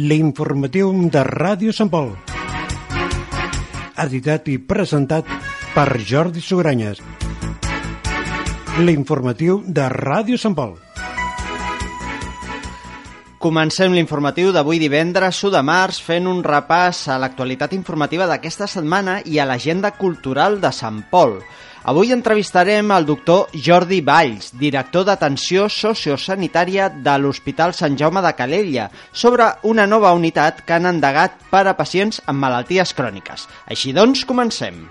l'informatiu de Ràdio Sant Pol. Editat i presentat per Jordi Sugranyes. L'informatiu de Ràdio Sant Pol. Comencem l'informatiu d'avui divendres 1 de març fent un repàs a l'actualitat informativa d'aquesta setmana i a l'agenda cultural de Sant Pol. Avui entrevistarem el doctor Jordi Valls, director d'atenció sociosanitària de l'Hospital Sant Jaume de Calella, sobre una nova unitat que han endegat per a pacients amb malalties cròniques. Així doncs, comencem.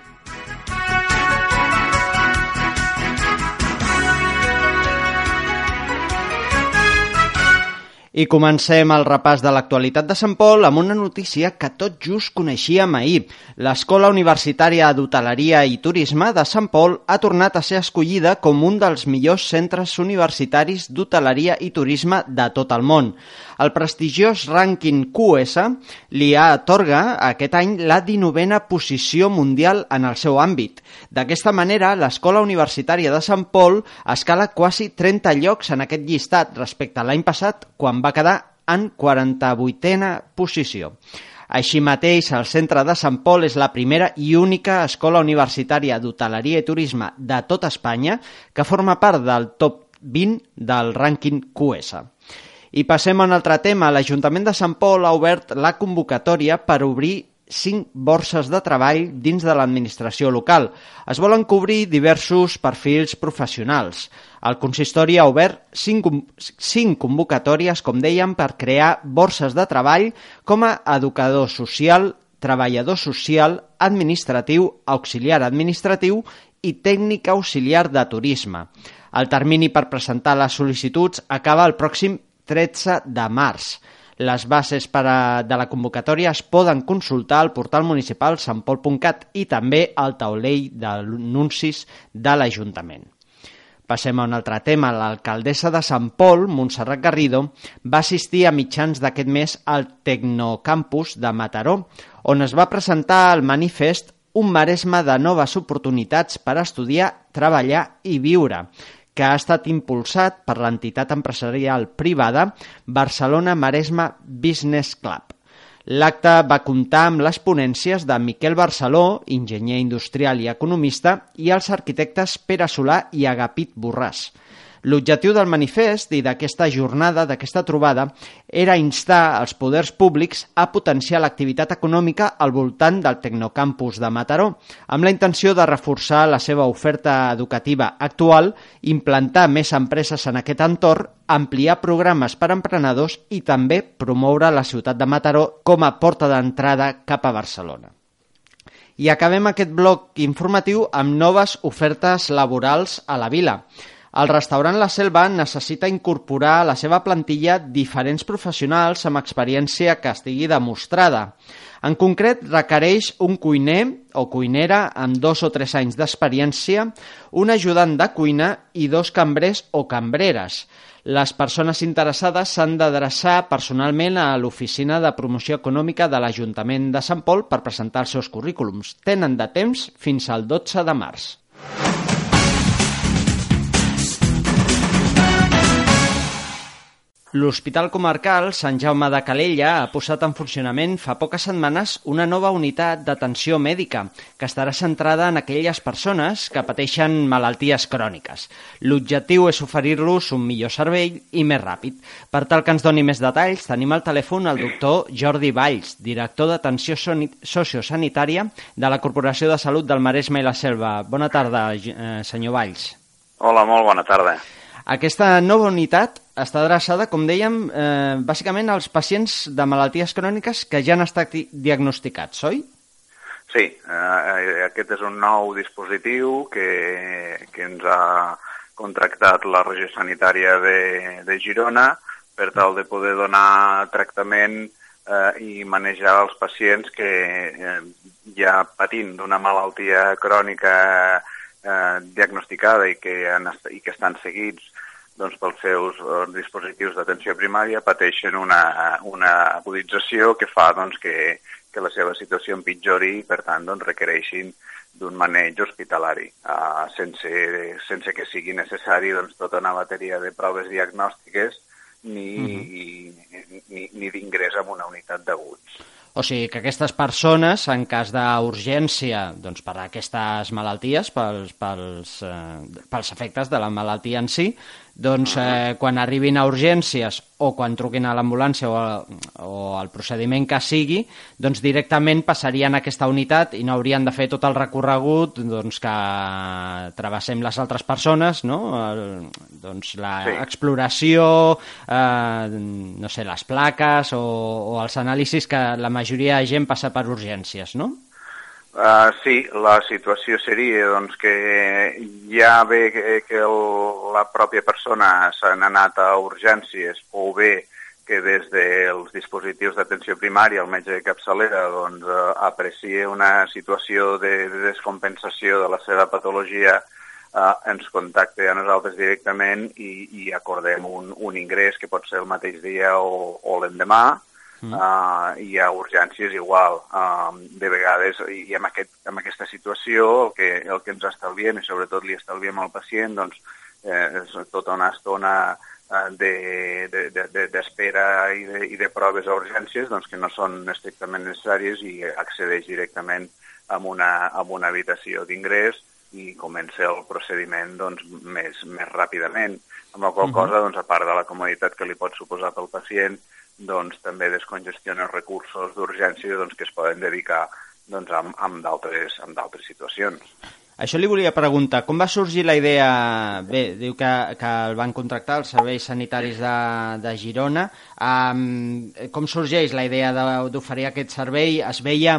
I comencem el repàs de l'actualitat de Sant Pol amb una notícia que tot just coneixíem ahir. L'Escola Universitària d'Hoteleria i Turisme de Sant Pol ha tornat a ser escollida com un dels millors centres universitaris d'hoteleria i turisme de tot el món. El prestigiós rànquing QS li atorga aquest any la 19a posició mundial en el seu àmbit. D'aquesta manera, l'Escola Universitària de Sant Pol escala quasi 30 llocs en aquest llistat respecte a l'any passat, quan va quedar en 48a posició. Així mateix, el centre de Sant Pol és la primera i única escola universitària d'hoteleria i turisme de tot Espanya que forma part del top 20 del rànquing QS. I passem a un altre tema. L'Ajuntament de Sant Pol ha obert la convocatòria per obrir cinc borses de treball dins de l'administració local. Es volen cobrir diversos perfils professionals. El consistori ha obert cinc, convocatòries, com dèiem, per crear borses de treball com a educador social, treballador social, administratiu, auxiliar administratiu i tècnic auxiliar de turisme. El termini per presentar les sol·licituds acaba el pròxim 13 de març. Les bases per a, de la convocatòria es poden consultar al portal municipal santpol.cat i també al taulell d'anuncis de l'Ajuntament. Passem a un altre tema. L'alcaldessa de Sant Pol, Montserrat Garrido, va assistir a mitjans d'aquest mes al Tecnocampus de Mataró, on es va presentar el manifest Un maresme de noves oportunitats per estudiar, treballar i viure, que ha estat impulsat per l'entitat empresarial privada Barcelona Maresma Business Club. L'acte va comptar amb les ponències de Miquel Barceló, enginyer industrial i economista, i els arquitectes Pere Solà i Agapit Borràs. L'objectiu del manifest i d'aquesta jornada, d'aquesta trobada, era instar els poders públics a potenciar l'activitat econòmica al voltant del Tecnocampus de Mataró, amb la intenció de reforçar la seva oferta educativa actual, implantar més empreses en aquest entorn, ampliar programes per a emprenedors i també promoure la ciutat de Mataró com a porta d'entrada cap a Barcelona. I acabem aquest bloc informatiu amb noves ofertes laborals a la vila. El restaurant La Selva necessita incorporar a la seva plantilla diferents professionals amb experiència que estigui demostrada. En concret, requereix un cuiner o cuinera amb dos o tres anys d'experiència, un ajudant de cuina i dos cambrers o cambreres. Les persones interessades s'han d'adreçar personalment a l'Oficina de Promoció Econòmica de l'Ajuntament de Sant Pol per presentar els seus currículums. Tenen de temps fins al 12 de març. L'Hospital Comarcal Sant Jaume de Calella ha posat en funcionament fa poques setmanes una nova unitat d'atenció mèdica que estarà centrada en aquelles persones que pateixen malalties cròniques. L'objectiu és oferir-los un millor servei i més ràpid. Per tal que ens doni més detalls, tenim al telèfon el doctor Jordi Valls, director d'atenció sociosanitària de la Corporació de Salut del Maresme i la Selva. Bona tarda, eh, senyor Valls. Hola, molt bona tarda. Aquesta nova unitat està adreçada, com dèiem, eh, bàsicament als pacients de malalties cròniques que ja han estat diagnosticats, oi? Sí, eh, aquest és un nou dispositiu que, que ens ha contractat la regió sanitària de, de Girona per tal de poder donar tractament eh, i manejar els pacients que eh, ja patint d'una malaltia crònica eh, diagnosticada i que, han, i que estan seguits doncs, pels seus eh, dispositius d'atenció primària pateixen una, una agudització que fa doncs, que, que la seva situació empitjori i, per tant, doncs, requereixin d'un maneig hospitalari, eh, sense, sense que sigui necessari doncs, tota una bateria de proves diagnòstiques ni, uh -huh. ni, ni d'ingrés en una unitat d'aguts. O sigui que aquestes persones, en cas d'urgència doncs, per aquestes malalties, pels, pels, eh, pels efectes de la malaltia en si, doncs eh, quan arribin a urgències o quan truquin a l'ambulància o, o el procediment que sigui, doncs directament passarien a aquesta unitat i no haurien de fer tot el recorregut doncs, que travessem les altres persones, no? El, doncs l'exploració, sí. eh, no sé, les plaques o, o els anàlisis que la majoria de gent passa per urgències, no? Uh, sí, la situació seria doncs, que ja ve que, que el, la pròpia persona s'han anat a urgències o bé que des dels dispositius d'atenció primària el metge de capçalera doncs, uh, aprecia una situació de, de descompensació de la seva patologia uh, ens contacta a nosaltres directament i, i acordem un, un ingrés que pot ser el mateix dia o, o l'endemà mm. uh, hi ha urgències igual. Uh, de vegades, i amb, aquest, amb aquesta situació, el que, el que ens estalviem, i sobretot li estalviem al pacient, doncs, eh, és tota una estona d'espera de, de, de, i, de, i de proves a urgències doncs, que no són estrictament necessàries i accedeix directament a una, a una habitació d'ingrés i comença el procediment doncs, més, més ràpidament. Amb la qual -huh. cosa, doncs, a part de la comoditat que li pot suposar pel pacient, doncs, també descongestiona recursos d'urgència doncs, que es poden dedicar doncs, amb, amb d'altres situacions. Això li volia preguntar, com va sorgir la idea, bé, diu que, que el van contractar els serveis sanitaris de, de Girona, um, com sorgeix la idea d'oferir aquest servei? Es veia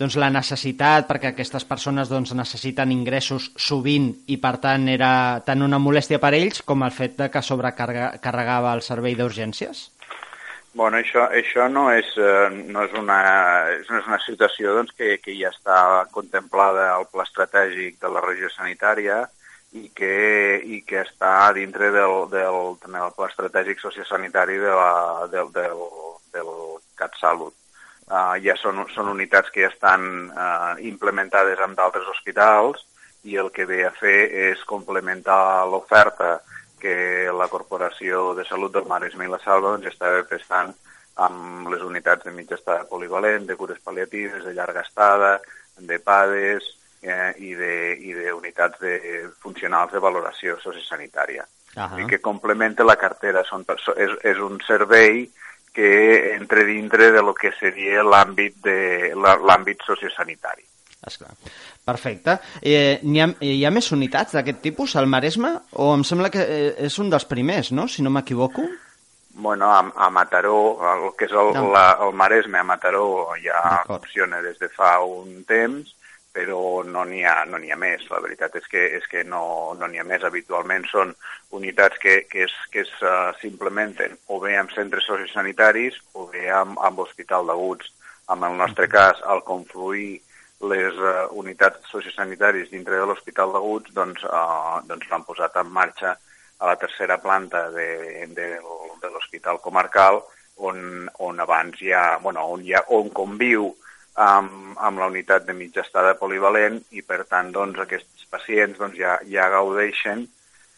doncs, la necessitat perquè aquestes persones doncs, necessiten ingressos sovint i per tant era tant una molèstia per ells com el fet de que sobrecarregava el servei d'urgències? Bueno, això, això no, és, eh, no, és una, no és una situació doncs, que, que ja està contemplada al pla estratègic de la regió sanitària i que, i que està dintre del, del, també del pla estratègic sociosanitari de la, del, del, del CatSalut. Uh, ja són, són unitats que ja estan uh, implementades en d'altres hospitals i el que ve a fer és complementar l'oferta que la Corporació de Salut del Maresme i la Salva doncs, estava prestant amb les unitats de mitja estada polivalent, de cures paliatives, de llarga estada, de PADES eh, i d'unitats de, de funcionals de valoració sociosanitària. Uh -huh. I que complementa la cartera. Són, és, és un servei que entre dintre de lo que seria l'àmbit sociosanitari. Esclar. Perfecte. Eh, hi, ha, hi ha més unitats d'aquest tipus al Maresme? O em sembla que eh, és un dels primers, no?, si no m'equivoco. Bueno, a, a Mataró, el que és el, no. la, el Maresme, a Mataró ja funciona des de fa un temps, però no n'hi ha, no ha més. La veritat és que, és que no n'hi no ha més. Habitualment són unitats que, que, es, que s'implementen o bé amb centres sociosanitaris o bé amb, amb hospital d'aguts. En el nostre cas, al confluir les uh, unitats sociosanitaris dintre de l'Hospital d'Aguts doncs, uh, doncs l'han posat en marxa a la tercera planta de, de, de l'Hospital Comarcal on, on abans ja, bueno, on, ja, on conviu amb, amb la unitat de mitja estada polivalent i per tant doncs, aquests pacients doncs, ja, ja gaudeixen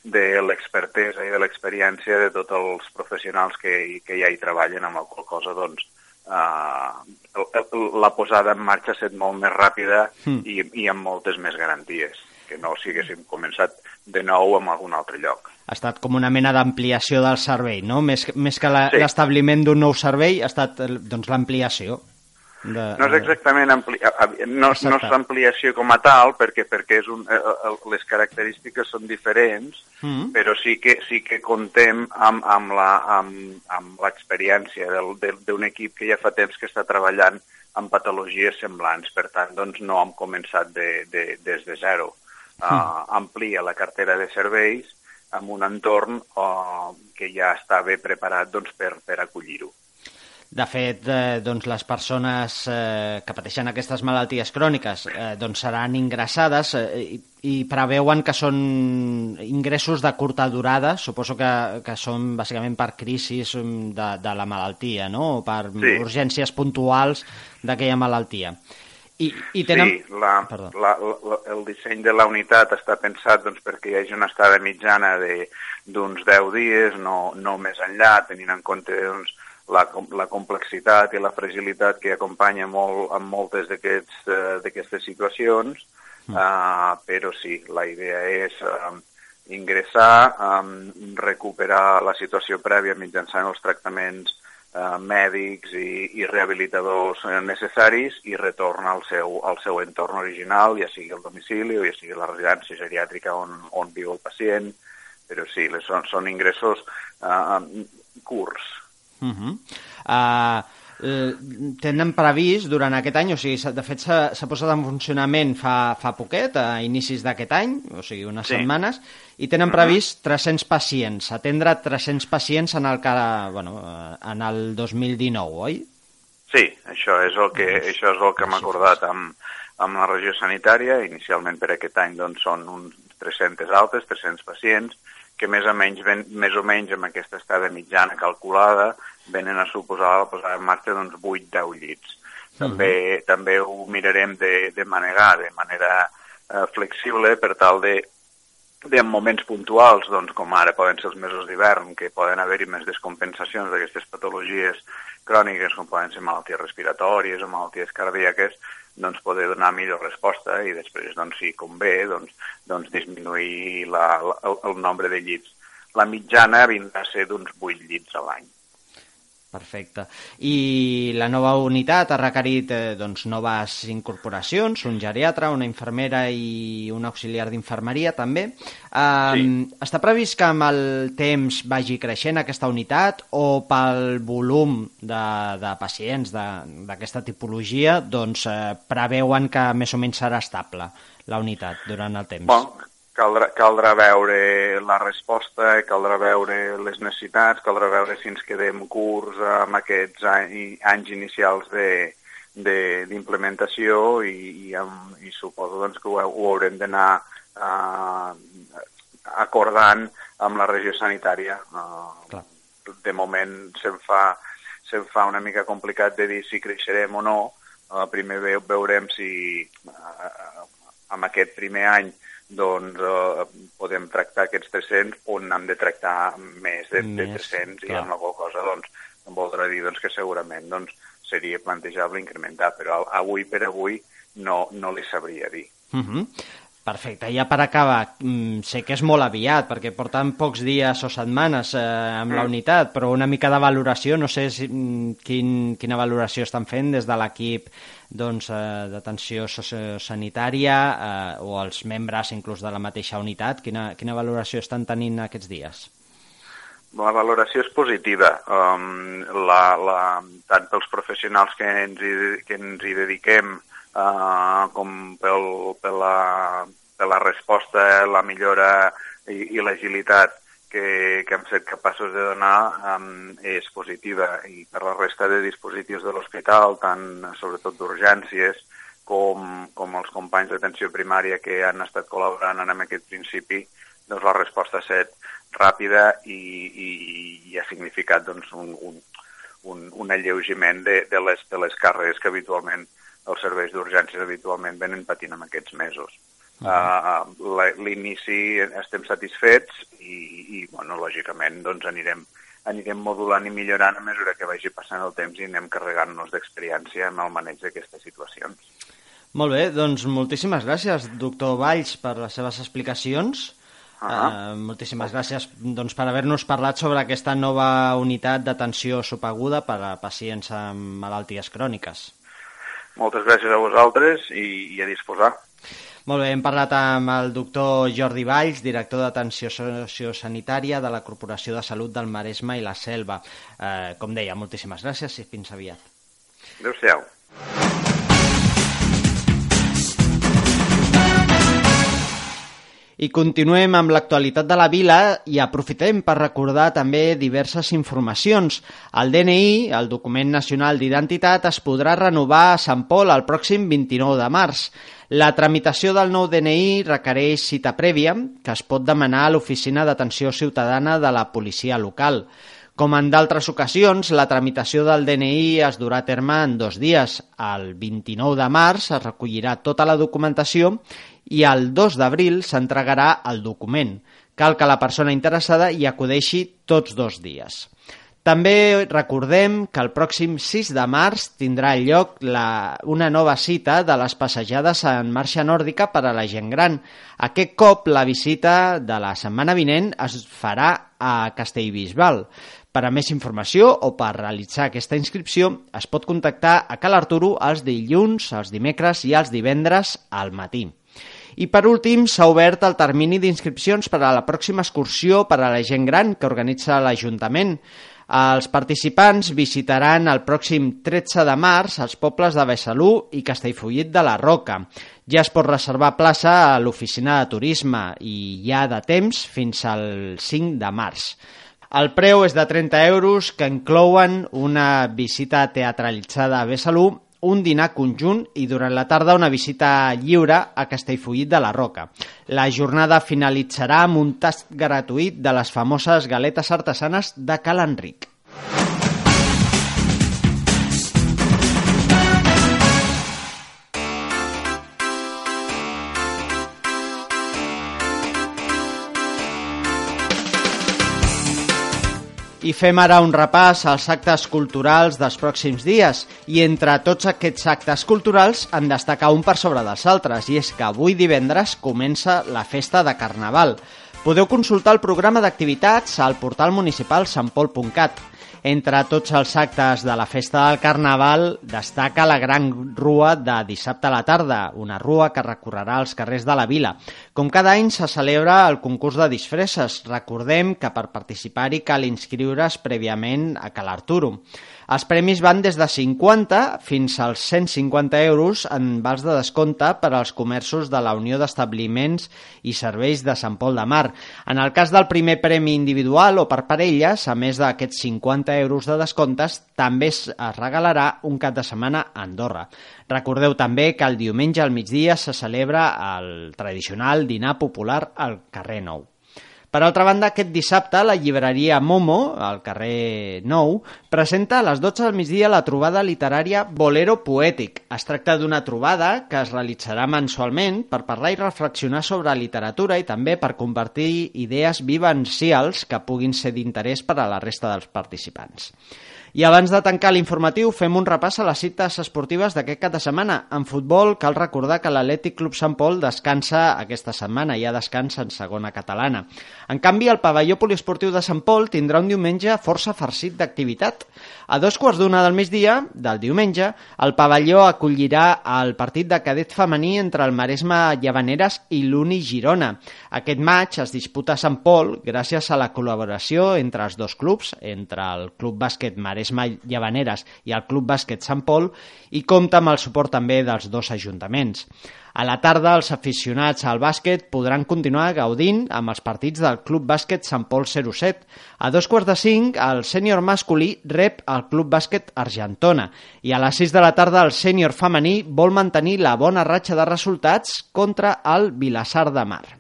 de l'expertesa i de l'experiència de tots els professionals que, que ja hi treballen, amb la qual cosa doncs, uh, la posada en marxa ha estat molt més ràpida mm. i, i amb moltes més garanties, que no si haguéssim començat de nou en algun altre lloc. Ha estat com una mena d'ampliació del servei, no? Més, més que l'establiment sí. d'un nou servei, ha estat doncs, l'ampliació. De, no és exactament ampli... no, no és ampliació com a tal, perquè perquè és un, eh, eh, les característiques són diferents, mm. però sí que, sí que contem amb, amb l'experiència d'un equip que ja fa temps que està treballant amb patologies semblants. Per tant, doncs, no hem començat de, de, des de zero. Mm. Uh, amplia la cartera de serveis amb un entorn uh, que ja està bé preparat doncs, per, per acollir-ho. De fet, eh, doncs les persones eh, que pateixen aquestes malalties cròniques eh, doncs seran ingressades eh, i, i preveuen que són ingressos de curta durada, suposo que, que són bàsicament per crisis mm, de, de la malaltia, no? o per sí. urgències puntuals d'aquella malaltia. I, i tenen... Sí, la, la, la, el disseny de la unitat està pensat doncs, perquè hi hagi una estada mitjana d'uns 10 dies, no, no més enllà, tenint en compte doncs, la, la complexitat i la fragilitat que acompanya molt en moltes d'aquestes uh, situacions, mm. uh, però sí, la idea és uh, ingressar, um, recuperar la situació prèvia mitjançant els tractaments eh, mèdics i, i rehabilitadors necessaris i retorna al seu, al seu entorn original, ja sigui el domicili o ja sigui la residència geriàtrica on, on viu el pacient, però sí, les, són, són ingressos eh, curts. Uh -huh. uh, eh, tenen previst durant aquest any, o sigui, de fet s'ha posat en funcionament fa, fa poquet, a inicis d'aquest any, o sigui, unes sí. setmanes, i tenen previst 300 pacients, atendre 300 pacients en el, cara, bueno, en el 2019, oi? Sí, això és el que, això és el que hem acordat amb, amb la regió sanitària. Inicialment per aquest any doncs, són uns 300 altes, 300 pacients, que més o menys, ben, més o menys amb aquesta estada mitjana calculada venen a suposar la posada en marxa d'uns 8-10 llits. També, uh -huh. també ho mirarem de, de manegar de manera eh, flexible per tal de, de en moments puntuals, doncs, com ara poden ser els mesos d'hivern, que poden haver-hi més descompensacions d'aquestes patologies cròniques, com poden ser malalties respiratòries o malalties cardíaques, doncs poder donar millor resposta i després, doncs, si convé, doncs, doncs disminuir la, la, el, nombre de llits. La mitjana vindrà a ser d'uns 8 llits a l'any. Perfecte. I la nova unitat ha requerit eh, doncs, noves incorporacions, un geriatre, una infermera i un auxiliar d'infermeria també. Eh, sí. Està previst que amb el temps vagi creixent aquesta unitat o pel volum de, de pacients d'aquesta tipologia doncs, eh, preveuen que més o menys serà estable la unitat durant el temps? Bon, caldrà, caldrà veure la resposta, caldrà veure les necessitats, caldrà veure si ens quedem curts amb aquests any, anys inicials d'implementació i, i, amb, i suposo doncs, que ho, ho haurem d'anar uh, acordant amb la regió sanitària. Uh, de moment se'm fa, se'm fa una mica complicat de dir si creixerem o no. Uh, primer veurem si uh, amb aquest primer any doncs eh, podem tractar aquests 300 on hem de tractar més de, més, de 300 clar. i amb qual cosa doncs, em voldrà dir doncs, que segurament doncs, seria plantejable incrementar, però avui per avui no, no li sabria dir. Uh -huh. Perfecte, ja per acabar, mm, sé que és molt aviat, perquè porten pocs dies o setmanes eh, amb mm. la unitat, però una mica de valoració, no sé si, mm, quin, quina valoració estan fent des de l'equip doncs, eh, d'atenció sanitària eh, o els membres inclús de la mateixa unitat, quina, quina valoració estan tenint aquests dies? La valoració és positiva, um, la, la, tant pels professionals que ens hi, que ens hi dediquem uh, com pel, per, la, la resposta, la millora i, i l'agilitat que, que hem set capaços de donar um, és positiva i per la resta de dispositius de l'hospital, tant sobretot d'urgències com, com els companys d'atenció primària que han estat col·laborant en aquest principi, doncs la resposta ha estat ràpida i, i, i ha significat doncs, un, un, un, un alleugiment de, de, les, de les càrregues que habitualment els serveis d'urgències habitualment venen patint en aquests mesos. Uh L'inici estem satisfets i, i bueno, lògicament doncs anirem, anirem modulant i millorant a mesura que vagi passant el temps i anem carregant-nos d'experiència en el maneig d'aquestes situacions. Molt bé, doncs moltíssimes gràcies, doctor Valls, per les seves explicacions. Uh -huh. uh, moltíssimes gràcies doncs, per haver-nos parlat sobre aquesta nova unitat d'atenció subaguda per a pacients amb malalties cròniques. Moltes gràcies a vosaltres i, i a disposar. Molt bé, hem parlat amb el doctor Jordi Valls, director d'atenció sociosanitària de la Corporació de Salut del Maresme i la Selva. Eh, com deia, moltíssimes gràcies i fins aviat. Adéu-siau. I continuem amb l'actualitat de la vila i aprofitem per recordar també diverses informacions. El DNI, el document nacional d'identitat, es podrà renovar a Sant Pol el pròxim 29 de març. La tramitació del nou DNI requereix cita prèvia que es pot demanar a l'Oficina d'Atenció Ciutadana de la Policia Local. Com en d'altres ocasions, la tramitació del DNI es durà a terme en dos dies. El 29 de març es recollirà tota la documentació i el 2 d'abril s'entregarà el document. Cal que la persona interessada hi acudeixi tots dos dies. També recordem que el pròxim 6 de març tindrà lloc la, una nova cita de les passejades en marxa nòrdica per a la gent gran. Aquest cop la visita de la setmana vinent es farà a Castellbisbal. Per a més informació o per realitzar aquesta inscripció es pot contactar a Cal Arturo els dilluns, els dimecres i els divendres al matí. I per últim, s'ha obert el termini d'inscripcions per a la pròxima excursió per a la gent gran que organitza l'Ajuntament. Els participants visitaran el pròxim 13 de març els pobles de Besalú i Castellfollit de la Roca. Ja es pot reservar plaça a l'oficina de turisme i hi ha de temps fins al 5 de març. El preu és de 30 euros que inclouen una visita teatralitzada a Besalú, un dinar conjunt i durant la tarda una visita lliure a Castellfollit de la Roca. La jornada finalitzarà amb un tast gratuït de les famoses galetes artesanes de Cal Enric. I fem ara un repàs als actes culturals dels pròxims dies. I entre tots aquests actes culturals en destacar un per sobre dels altres, i és que avui divendres comença la festa de Carnaval. Podeu consultar el programa d'activitats al portal municipal santpol.cat. Entre tots els actes de la festa del Carnaval destaca la gran rua de dissabte a la tarda, una rua que recorrerà els carrers de la vila. Com cada any se celebra el concurs de disfresses. Recordem que per participar-hi cal inscriure's prèviament a Cal Arturo. Els premis van des de 50 fins als 150 euros en vals de descompte per als comerços de la Unió d'Establiments i Serveis de Sant Pol de Mar. En el cas del primer premi individual o per parelles, a més d'aquests 50 euros de descomptes, també es regalarà un cap de setmana a Andorra. Recordeu també que el diumenge al migdia se celebra el tradicional dinar popular al carrer Nou. Per altra banda, aquest dissabte la llibreria Momo, al carrer Nou, presenta a les 12 del migdia la trobada literària Bolero Poètic. Es tracta d'una trobada que es realitzarà mensualment per parlar i reflexionar sobre literatura i també per compartir idees vivencials que puguin ser d'interès per a la resta dels participants. I abans de tancar l'informatiu, fem un repàs a les cites esportives d'aquest cap de setmana. En futbol, cal recordar que l'Atlètic Club Sant Pol descansa aquesta setmana, ja descansa en segona catalana. En canvi, el pavelló poliesportiu de Sant Pol tindrà un diumenge força farcit d'activitat. A dos quarts d'una del migdia, del diumenge, el pavelló acollirà el partit de cadet femení entre el Maresme Llavaneres i l'Uni Girona. Aquest maig es disputa a Sant Pol gràcies a la col·laboració entre els dos clubs, entre el Club Bàsquet Maresme Llavaneres i el Club Bàsquet Sant Pol, i compta amb el suport també dels dos ajuntaments. A la tarda, els aficionats al bàsquet podran continuar gaudint amb els partits del Club Bàsquet Sant Pol 07. A dos quarts de cinc, el sènior masculí rep el Club Bàsquet Argentona i a les 6 de la tarda el sènior femení vol mantenir la bona ratxa de resultats contra el Vilassar de Mar.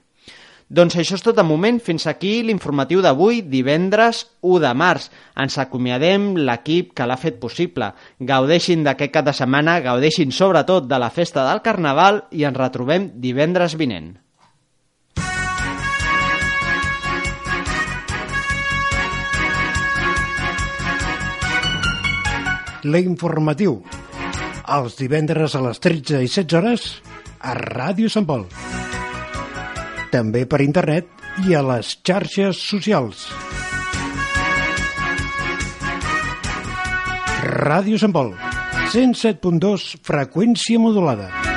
Doncs això és tot de moment. Fins aquí l'informatiu d'avui, divendres 1 de març. Ens acomiadem l'equip que l'ha fet possible. Gaudeixin d'aquest cap de setmana, gaudeixin sobretot de la festa del Carnaval i ens retrobem divendres vinent. L'informatiu. Els divendres a les 13 i 16 hores a Ràdio Sant Pol també per internet i a les xarxes socials. Ràdio Sant Pol, 107.2 freqüència modulada.